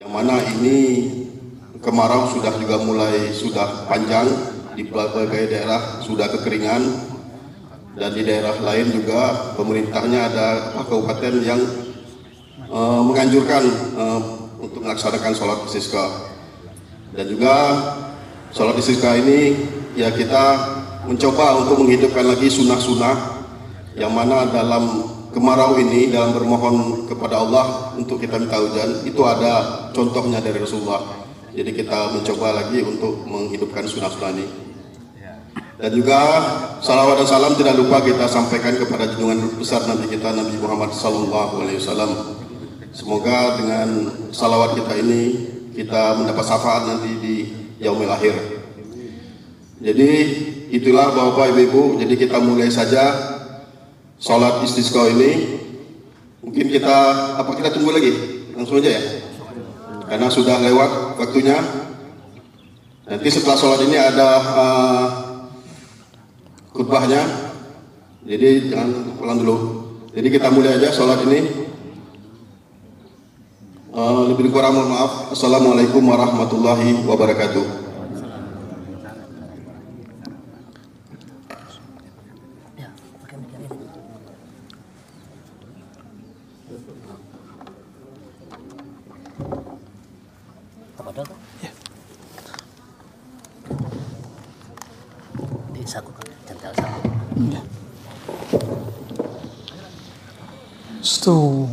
Yang mana ini kemarau sudah juga mulai sudah panjang di berbagai daerah sudah kekeringan. Dan di daerah lain juga pemerintahnya ada kabupaten yang uh, menganjurkan uh, untuk melaksanakan sholat istisqa dan juga sholat istisqa ini ya kita mencoba untuk menghidupkan lagi sunnah-sunnah yang mana dalam kemarau ini dalam bermohon kepada Allah untuk kita minta hujan itu ada contohnya dari Rasulullah. Jadi kita mencoba lagi untuk menghidupkan sunnah-sunnah ini. Dan juga salawat dan salam tidak lupa kita sampaikan kepada junjungan besar Nabi kita Nabi Muhammad Sallallahu Alaihi Wasallam. Semoga dengan salawat kita ini kita mendapat syafaat nanti di yaumil akhir. Jadi itulah bapak ibu jadi kita mulai saja sholat istisqa ini mungkin kita apa kita tunggu lagi? Langsung aja ya? Karena sudah lewat waktunya. Nanti setelah sholat ini ada uh, khutbahnya. Jadi jangan pulang dulu. Jadi kita mulai aja sholat ini. Uh, lebih kurang mohon maaf. Assalamualaikum warahmatullahi wabarakatuh استووا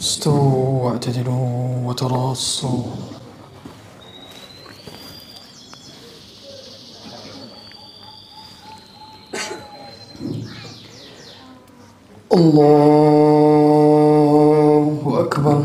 استووا واعتدلوا وتراصوا الله أكبر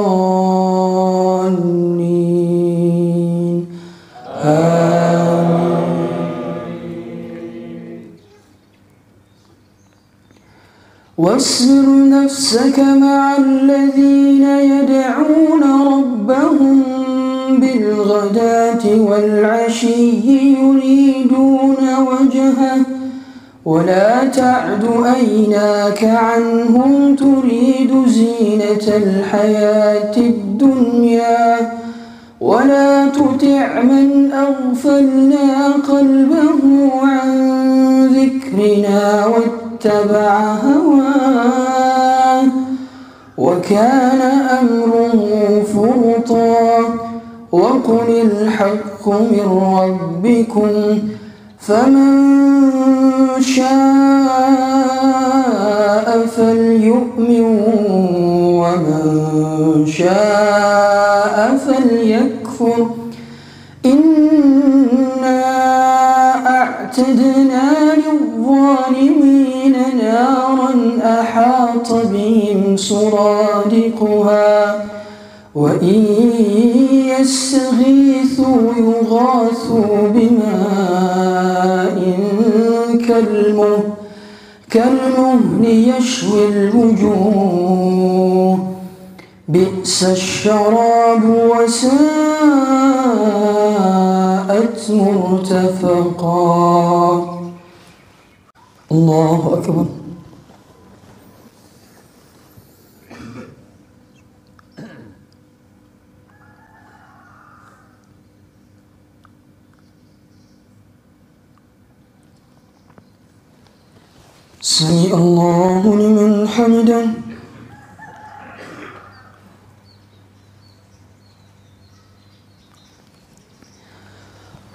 واصبر نفسك مع الذين يدعون ربهم بالغداة والعشي يريدون وجهه. ولا تعد عيناك عنهم تريد زينة الحياة الدنيا. ولا تطع من أغفلنا قلبه عن ذكرنا واتبع هواه وكان أمره فرطا وقل الحق من ربكم فمن شاء فليؤمن ومن شاء فليكفر أعتدنا للظالمين نارا أحاط بهم سرادقها وإن يستغيثوا يغاثوا بماء كالمهل كالمهل يشوي الوجوه بئس الشراب وساءت مرتفقا الله أكبر. سمع الله لمن حمده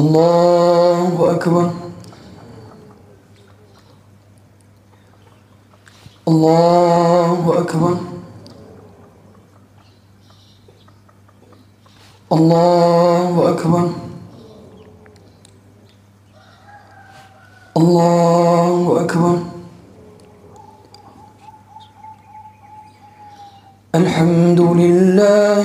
الله أكبر الله أكبر الله أكبر الله أكبر الحمد لله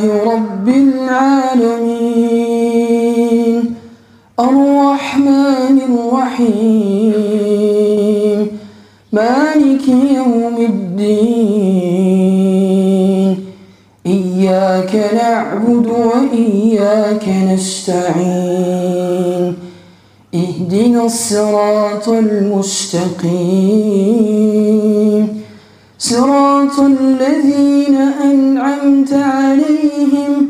الصراط المستقيم. صراط الذين أنعمت عليهم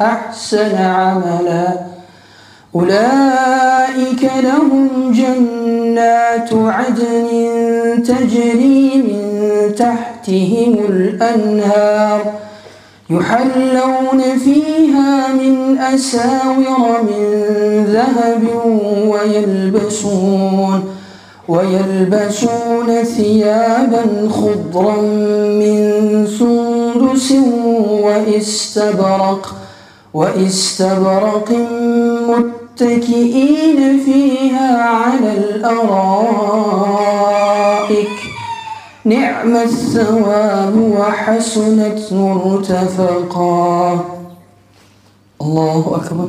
أحسن عملا. أولئك لهم جنات عدن تجري من تحتهم الأنهار. يحلون فيها من أساور من ذهب ويلبسون ويلبسون ثيابا خضرا من سندس وإستبرق. وإستبرق متكئين فيها على الأرائك. نعم الثواب وحسنت مرتفقا. الله أكبر.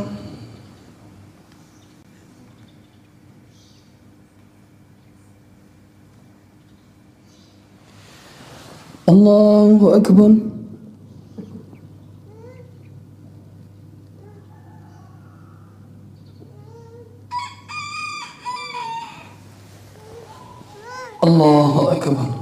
الله أكبر الله أكبر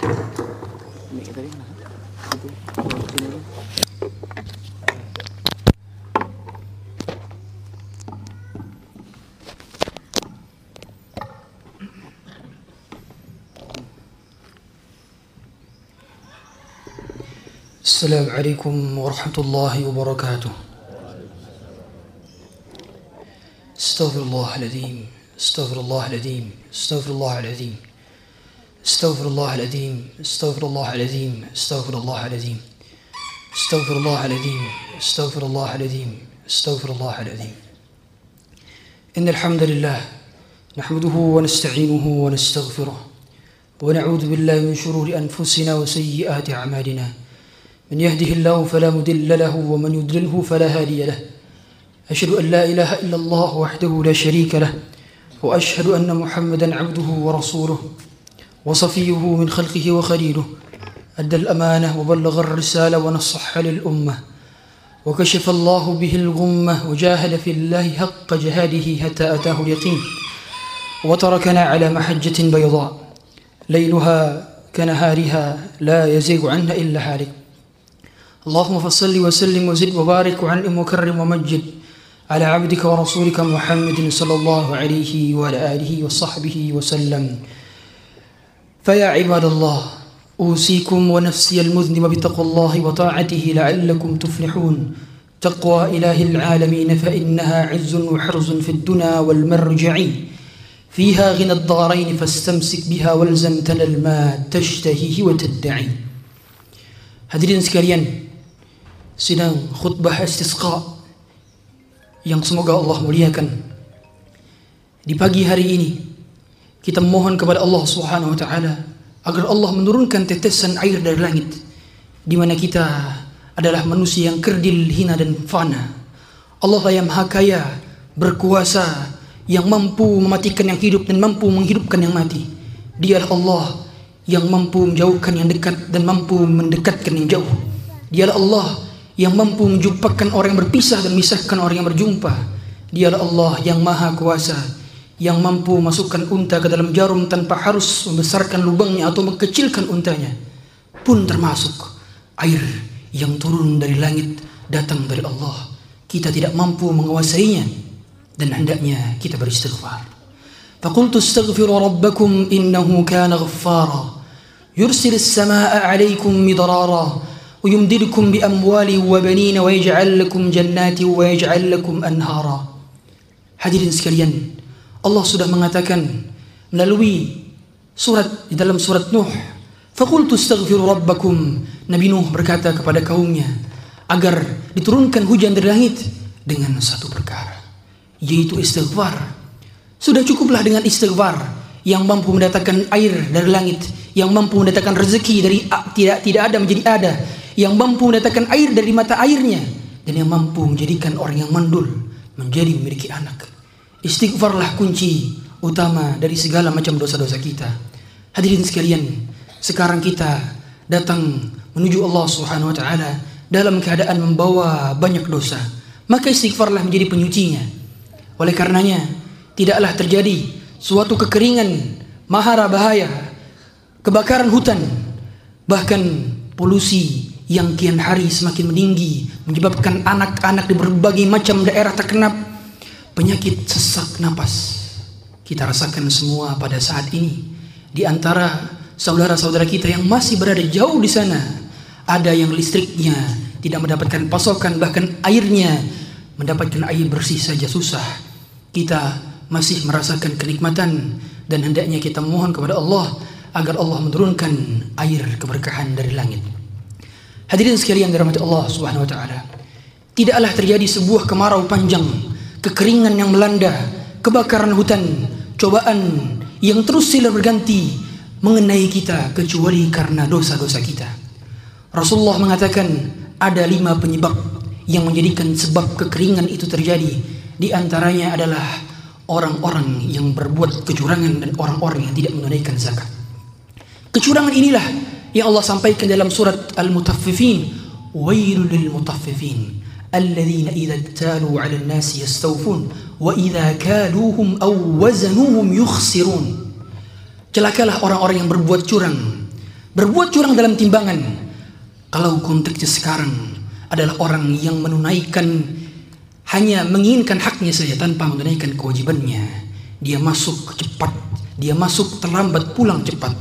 السلام عليكم ورحمة الله وبركاته. استغفر الله العظيم استغفر الله العظيم استغفر الله العظيم. استغفر الله العظيم استغفر الله العظيم استغفر الله العظيم استغفر الله العظيم استغفر الله العظيم استغفر الله العظيم. إن الحمد لله نحمده ونستعينه ونستغفره ونعوذ بالله من شرور أنفسنا وسيئات أعمالنا. من يهده الله فلا مضل له ومن يضلله فلا هادي له. أشهد أن لا إله إلا الله وحده لا شريك له وأشهد أن محمدا عبده ورسوله. وصفيه من خلقه وخليله أدى الأمانة وبلغ الرسالة ونصح للأمة وكشف الله به الغمة وجاهد في الله حق جهاده حتى أتاه اليقين وتركنا على محجة بيضاء ليلها كنهارها لا يزيغ عنها إلا هالك اللهم فصل وسلم وزد وبارك وعنهم وكرم ومجد على عبدك ورسولك محمد صلى الله عليه وعلى آله وصحبه وسلم. فيا عباد الله أوصيكم ونفسي المذنب بتقوى الله وطاعته لعلكم تفلحون. تقوى إله العالمين فإنها عز وحرز في الدنا والمرجع. فيها غنى الدارين فاستمسك بها والزم تنل ما تشتهيه وتدعي. Hadirin sekalian, sidang khutbah istisqa yang semoga Allah muliakan. Di pagi hari ini kita mohon kepada Allah Subhanahu wa taala agar Allah menurunkan tetesan air dari langit di mana kita adalah manusia yang kerdil, hina dan fana. Allah yang maha kaya, berkuasa, yang mampu mematikan yang hidup dan mampu menghidupkan yang mati. Dialah Allah yang mampu menjauhkan yang dekat dan mampu mendekatkan yang jauh. Dialah Allah yang mampu menjumpakan orang yang berpisah dan memisahkan orang yang berjumpa. Dialah Allah yang maha kuasa yang mampu masukkan unta ke dalam jarum tanpa harus membesarkan lubangnya atau mengkecilkan untanya. Pun termasuk air yang turun dari langit datang dari Allah. Kita tidak mampu menguasainya dan hendaknya kita beristighfar. فقلت استغفروا ربكم إنه كان غفارا يرسل السماء عليكم مدرارا ويمددكم بأموال وبنين ويجعل لكم جنات ويجعل لكم أنهارا Hadirin sekalian, Allah sudah mengatakan melalui surat di dalam surat Nuh, "Faqultu astaghfiru rabbakum." Nabi Nuh berkata kepada kaumnya agar diturunkan hujan dari langit dengan satu perkara, yaitu istighfar. Sudah cukuplah dengan istighfar yang mampu mendatangkan air dari langit, yang mampu mendatangkan rezeki dari tidak tidak ada menjadi ada, yang mampu mendatangkan air dari mata airnya, dan yang mampu menjadikan orang yang mandul menjadi memiliki anak. Istighfarlah kunci utama dari segala macam dosa-dosa kita. Hadirin sekalian, sekarang kita datang menuju Allah Subhanahu wa taala dalam keadaan membawa banyak dosa. Maka istighfarlah menjadi penyucinya. Oleh karenanya, tidaklah terjadi suatu kekeringan, mahara bahaya, kebakaran hutan, bahkan polusi yang kian hari semakin meninggi menyebabkan anak-anak di berbagai macam daerah terkena penyakit sesak napas. Kita rasakan semua pada saat ini di antara saudara-saudara kita yang masih berada jauh di sana ada yang listriknya tidak mendapatkan pasokan bahkan airnya mendapatkan air bersih saja susah. Kita masih merasakan kenikmatan dan hendaknya kita mohon kepada Allah agar Allah menurunkan air keberkahan dari langit. Hadirin sekalian dirahmati Allah Subhanahu wa taala. Tidaklah terjadi sebuah kemarau panjang, kekeringan yang melanda, kebakaran hutan, cobaan yang terus silih berganti mengenai kita kecuali karena dosa-dosa kita. Rasulullah mengatakan ada lima penyebab yang menjadikan sebab kekeringan itu terjadi. Di antaranya adalah orang-orang yang berbuat kecurangan dan orang-orang yang tidak menunaikan zakat. Kecurangan inilah yang Allah sampaikan dalam surat Al-Mutaffifin. Wailul lil mutaffifin idza talu 'ala an-nasi yastawfun wa idza kaluhum aw wazanuhum yukhsirun. Celakalah orang-orang yang berbuat curang. Berbuat curang dalam timbangan. Kalau konteksnya sekarang adalah orang yang menunaikan hanya menginginkan haknya saja tanpa menunaikan kewajibannya. Dia masuk cepat, dia masuk terlambat pulang cepat.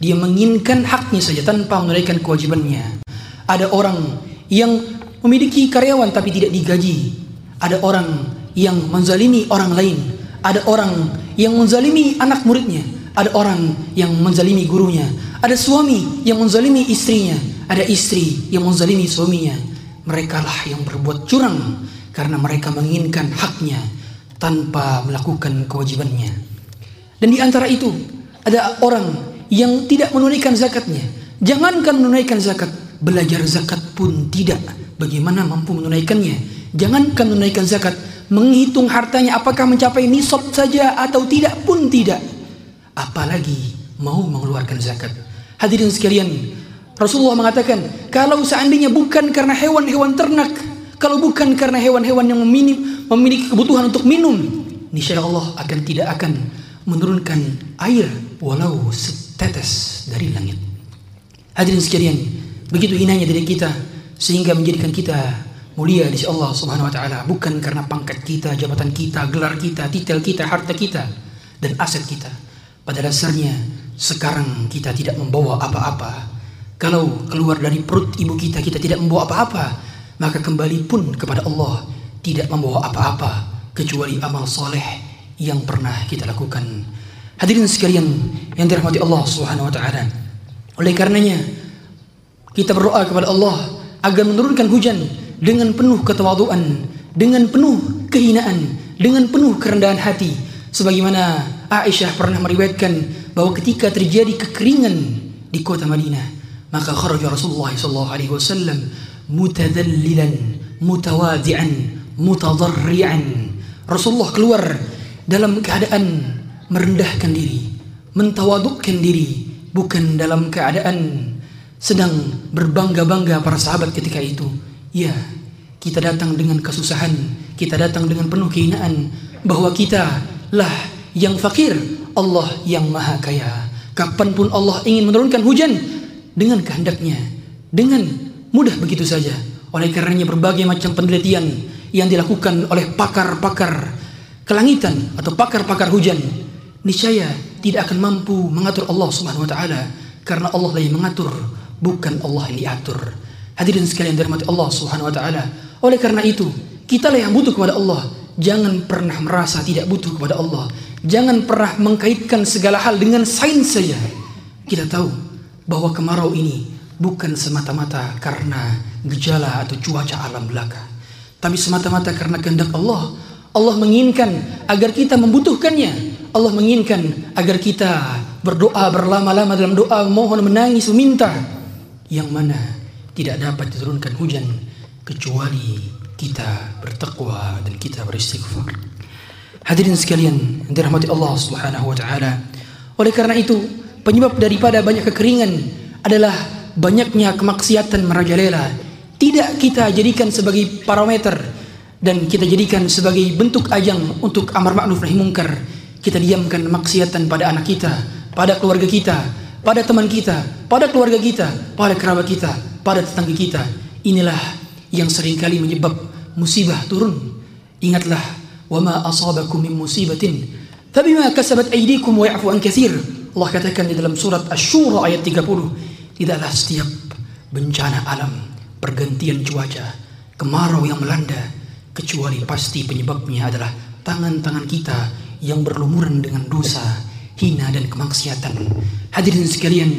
Dia menginginkan haknya saja tanpa menunaikan kewajibannya. Ada orang yang memiliki karyawan tapi tidak digaji. Ada orang yang menzalimi orang lain. Ada orang yang menzalimi anak muridnya. Ada orang yang menzalimi gurunya. Ada suami yang menzalimi istrinya. Ada istri yang menzalimi suaminya. Mereka lah yang berbuat curang karena mereka menginginkan haknya tanpa melakukan kewajibannya. Dan di antara itu ada orang yang tidak menunaikan zakatnya. Jangankan menunaikan zakat, belajar zakat pun tidak. Bagaimana mampu menunaikannya? Jangankan menunaikan zakat, menghitung hartanya apakah mencapai nisab saja atau tidak pun tidak. Apalagi mau mengeluarkan zakat. Hadirin sekalian, Rasulullah mengatakan, kalau seandainya bukan karena hewan-hewan ternak, kalau bukan karena hewan-hewan yang meminim, memiliki kebutuhan untuk minum, niscaya Allah akan tidak akan menurunkan air walau setetes dari langit. Hadirin sekalian, begitu hinanya dari kita sehingga menjadikan kita mulia di sisi Allah Subhanahu wa taala bukan karena pangkat kita, jabatan kita, gelar kita, titel kita, harta kita dan aset kita. Pada dasarnya sekarang kita tidak membawa apa-apa. Kalau keluar dari perut ibu kita kita tidak membawa apa-apa, maka kembali pun kepada Allah tidak membawa apa-apa kecuali amal soleh yang pernah kita lakukan. Hadirin sekalian yang dirahmati Allah Subhanahu wa taala. Oleh karenanya kita berdoa kepada Allah agar menurunkan hujan dengan penuh ketawaduan, dengan penuh kehinaan, dengan penuh kerendahan hati. Sebagaimana Aisyah pernah meriwayatkan bahwa ketika terjadi kekeringan di kota Madinah, maka kharaja Rasulullah sallallahu alaihi wasallam mutadallilan, mutawadi'an, mutadarri'an. Rasulullah keluar dalam keadaan merendahkan diri, mentawadukkan diri, bukan dalam keadaan sedang berbangga-bangga para sahabat ketika itu. Ya, kita datang dengan kesusahan, kita datang dengan penuh kehinaan bahwa kita lah yang fakir, Allah yang maha kaya. Kapan pun Allah ingin menurunkan hujan dengan kehendaknya, dengan mudah begitu saja. Oleh karenanya berbagai macam penelitian yang dilakukan oleh pakar-pakar kelangitan atau pakar-pakar hujan niscaya tidak akan mampu mengatur Allah Subhanahu wa taala karena Allah lah yang mengatur bukan Allah yang diatur. Hadirin sekalian dirahmati Allah Subhanahu wa taala. Oleh karena itu, kita lah yang butuh kepada Allah. Jangan pernah merasa tidak butuh kepada Allah. Jangan pernah mengkaitkan segala hal dengan sains saja. Kita tahu bahwa kemarau ini bukan semata-mata karena gejala atau cuaca alam belaka. Tapi semata-mata karena kehendak Allah. Allah menginginkan agar kita membutuhkannya. Allah menginginkan agar kita berdoa berlama-lama dalam doa, mohon menangis, meminta yang mana tidak dapat diturunkan hujan kecuali kita bertakwa dan kita beristighfar. Hadirin sekalian, dirahmati Allah Subhanahu wa taala. Oleh karena itu, penyebab daripada banyak kekeringan adalah banyaknya kemaksiatan merajalela. Tidak kita jadikan sebagai parameter dan kita jadikan sebagai bentuk ajang untuk amar ma'ruf nahi mungkar. Kita diamkan maksiatan pada anak kita, pada keluarga kita, pada teman kita, pada keluarga kita, pada kerabat kita, pada tetangga kita. Inilah yang sering kali menyebab musibah turun. Ingatlah, wama asabakum min musibatin fabima kasabat aydikum wa ya'fu an katsir. Allah katakan di dalam surat Asy-Syura ayat 30, tidaklah setiap bencana alam, pergantian cuaca, kemarau yang melanda kecuali pasti penyebabnya adalah tangan-tangan kita yang berlumuran dengan dosa hina dan kemaksiatan. Hadirin sekalian,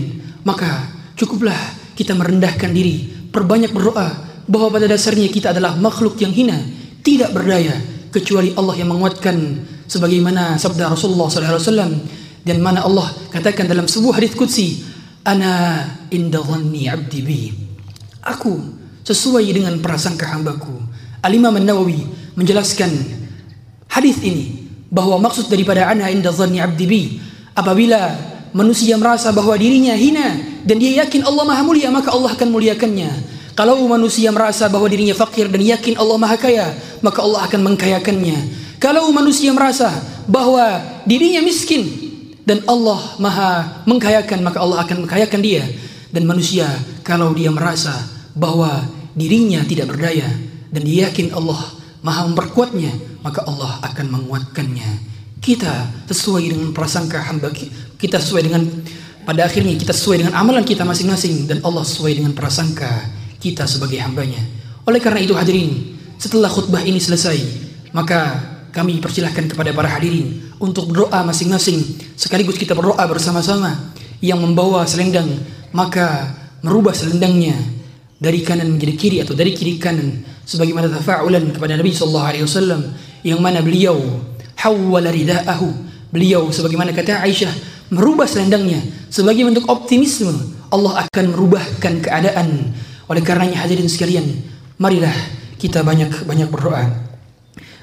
maka cukuplah kita merendahkan diri, perbanyak berdoa bahwa pada dasarnya kita adalah makhluk yang hina, tidak berdaya kecuali Allah yang menguatkan sebagaimana sabda Rasulullah wasallam, dan mana Allah katakan dalam sebuah hadis qudsi ana inda dhanni 'abdi bi. Aku sesuai dengan prasangka hambaku. Al-Imam An-Nawawi menjelaskan hadis ini bahwa maksud daripada ana inda dhanni 'abdi bi. Apabila manusia merasa bahwa dirinya hina dan dia yakin Allah Maha Mulia maka Allah akan muliakannya. Kalau manusia merasa bahwa dirinya fakir dan yakin Allah Maha Kaya maka Allah akan mengkayakannya. Kalau manusia merasa bahwa dirinya miskin dan Allah maha mengkayakan maka Allah akan mengkayakan dia. Dan manusia kalau dia merasa bahwa dirinya tidak berdaya dan dia yakin Allah maha memperkuatnya maka Allah akan menguatkannya. Kita sesuai dengan prasangka hamba kita sesuai dengan pada akhirnya kita sesuai dengan amalan kita masing-masing dan Allah sesuai dengan prasangka kita sebagai hambanya. Oleh karena itu hadirin setelah khutbah ini selesai maka kami persilahkan kepada para hadirin untuk berdoa masing-masing sekaligus kita berdoa bersama-sama. Yang membawa selendang maka merubah selendangnya dari kanan menjadi kiri atau dari kiri kanan sebagaimana tafa'ulan kepada Nabi sallallahu alaihi wasallam yang mana beliau hawwala ridaahu beliau sebagaimana kata Aisyah merubah selendangnya. Sebagai bentuk optimisme Allah akan merubahkan keadaan. Oleh karenanya hadirin sekalian marilah kita banyak-banyak berdoa.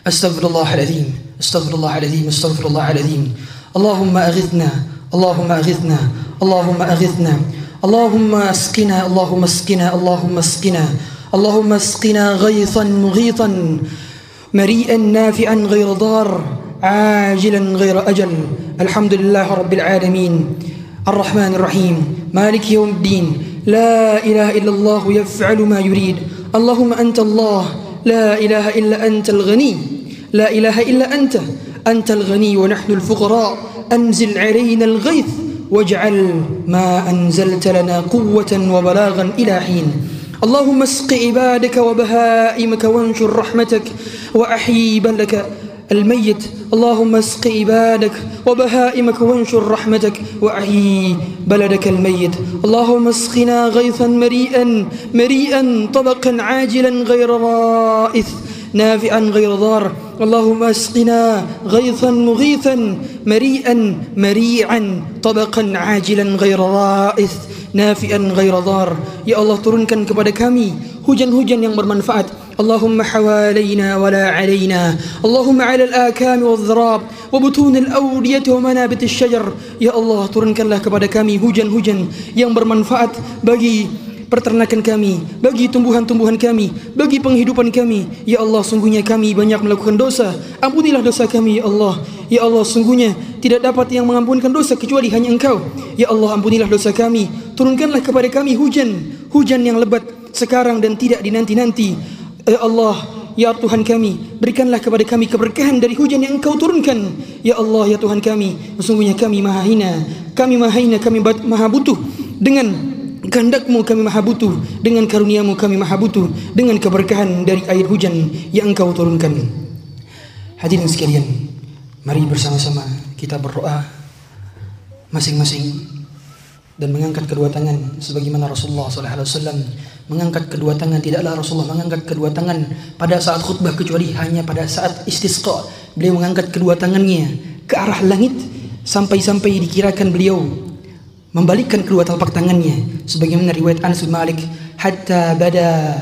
Astagfirullahaladzim, Astagfirullahaladzim, Astagfirullahaladzim. Allahumma aghithna Allahumma aghithna Allahumma aghithna. Allahumma askina Allahumma askina Allahumma askina اللهم اسقنا غيثا مغيثا مريئا نافعا غير ضار عاجلا غير أجل. الحمد لله رب العالمين. الرحمن الرحيم. مالك يوم الدين. لا إله إلا الله يفعل ما يريد. اللهم أنت الله. لا إله إلا أنت الغني. لا إله إلا أنت. أنت الغني ونحن الفقراء. أنزل علينا الغيث واجعل ما أنزلت لنا قوة وبلاغا إلى حين. اللهم اسق عبادك وبهائمك وانشر رحمتك وأحيي بلدك الميت. اللهم اسق عبادك وبهائمك وانشر رحمتك وأحيي بلدك الميت. اللهم اسقنا غيثا مريئا مريئا طبقا عاجلا غير رائث. نافعا غير ضار. اللهم أسقنا غيثا مغيثا مريئا مريعا طبقا عاجلا غير رائث نافئا غير ضار. يا الله turunkan kepada kami hujan-hujan yang bermanfaat. اللهم حوالينا ولا علينا. اللهم على الآكام والذراب وبطون الأودية ومنابت الشجر. يا الله turunkanlah kepada kami hujan-hujan yang bermanfaat bagi peternakan kami, bagi tumbuhan-tumbuhan kami, bagi penghidupan kami. Ya Allah, sungguhnya kami banyak melakukan dosa. Ampunilah dosa kami, ya Allah. Ya Allah, sungguhnya tidak dapat yang mengampunkan dosa kecuali hanya Engkau. Ya Allah, ampunilah dosa kami. Turunkanlah kepada kami hujan, hujan yang lebat sekarang dan tidak dinanti-nanti. Ya Allah, Ya Tuhan kami, berikanlah kepada kami keberkahan dari hujan yang Engkau turunkan. Ya Allah, ya Tuhan kami, sesungguhnya kami maha hina, kami maha hina, kami maha butuh dengan kehendakmu kami maha butuh dengan karuniamu kami maha butuh dengan keberkahan dari air hujan yang engkau turunkan. Hadirin sekalian mari bersama-sama kita berdoa masing-masing dan mengangkat kedua tangan sebagaimana Rasulullah SAW mengangkat kedua tangan. Tidaklah Rasulullah mengangkat kedua tangan pada saat khutbah kecuali hanya pada saat istisqa. Beliau mengangkat kedua tangannya ke arah langit sampai-sampai dikirakan beliau membalikkan kedua telapak tangannya sebagaimana riwayat Anas bin Malik hatta bada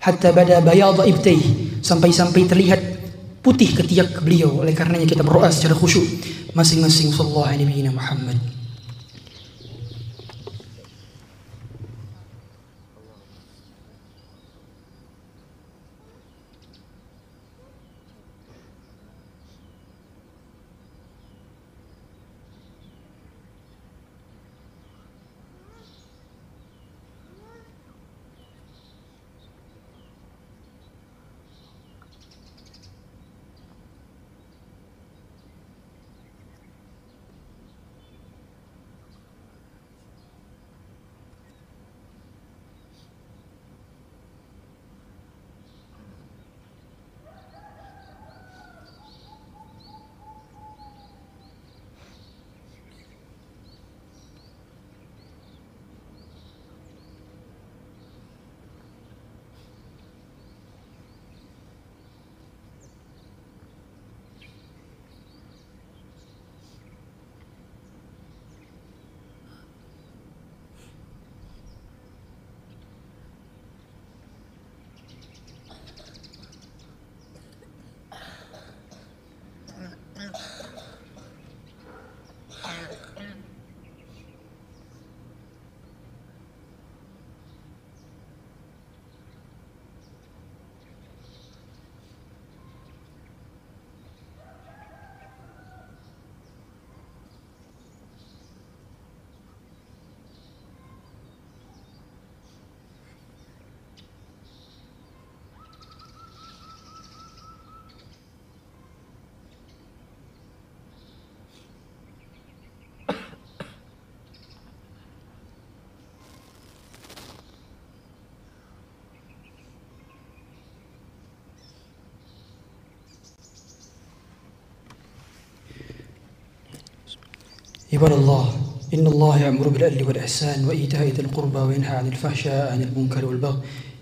hatta bada bayad ibtay sampai-sampai terlihat putih ketiak beliau. Oleh karenanya kita berdoa secara khusyuk. Masing-masing sallallahu alaihi Muhammad عباد الله إن الله يأمر بالعدل والإحسان وإيتاء ذي القربى وينهى عن الفحشاء عن المنكر والبغي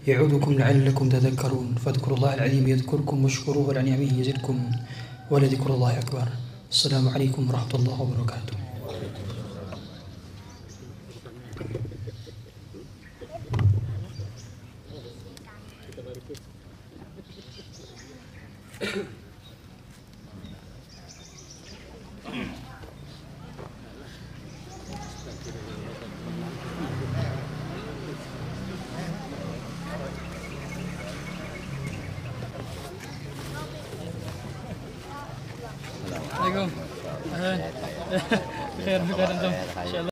يعظكم لعلكم تذكرون. فاذكروا الله العظيم يذكركم واشكروه على نعمه يزدكم ولذكر الله أكبر. السلام عليكم ورحمة الله وبركاته.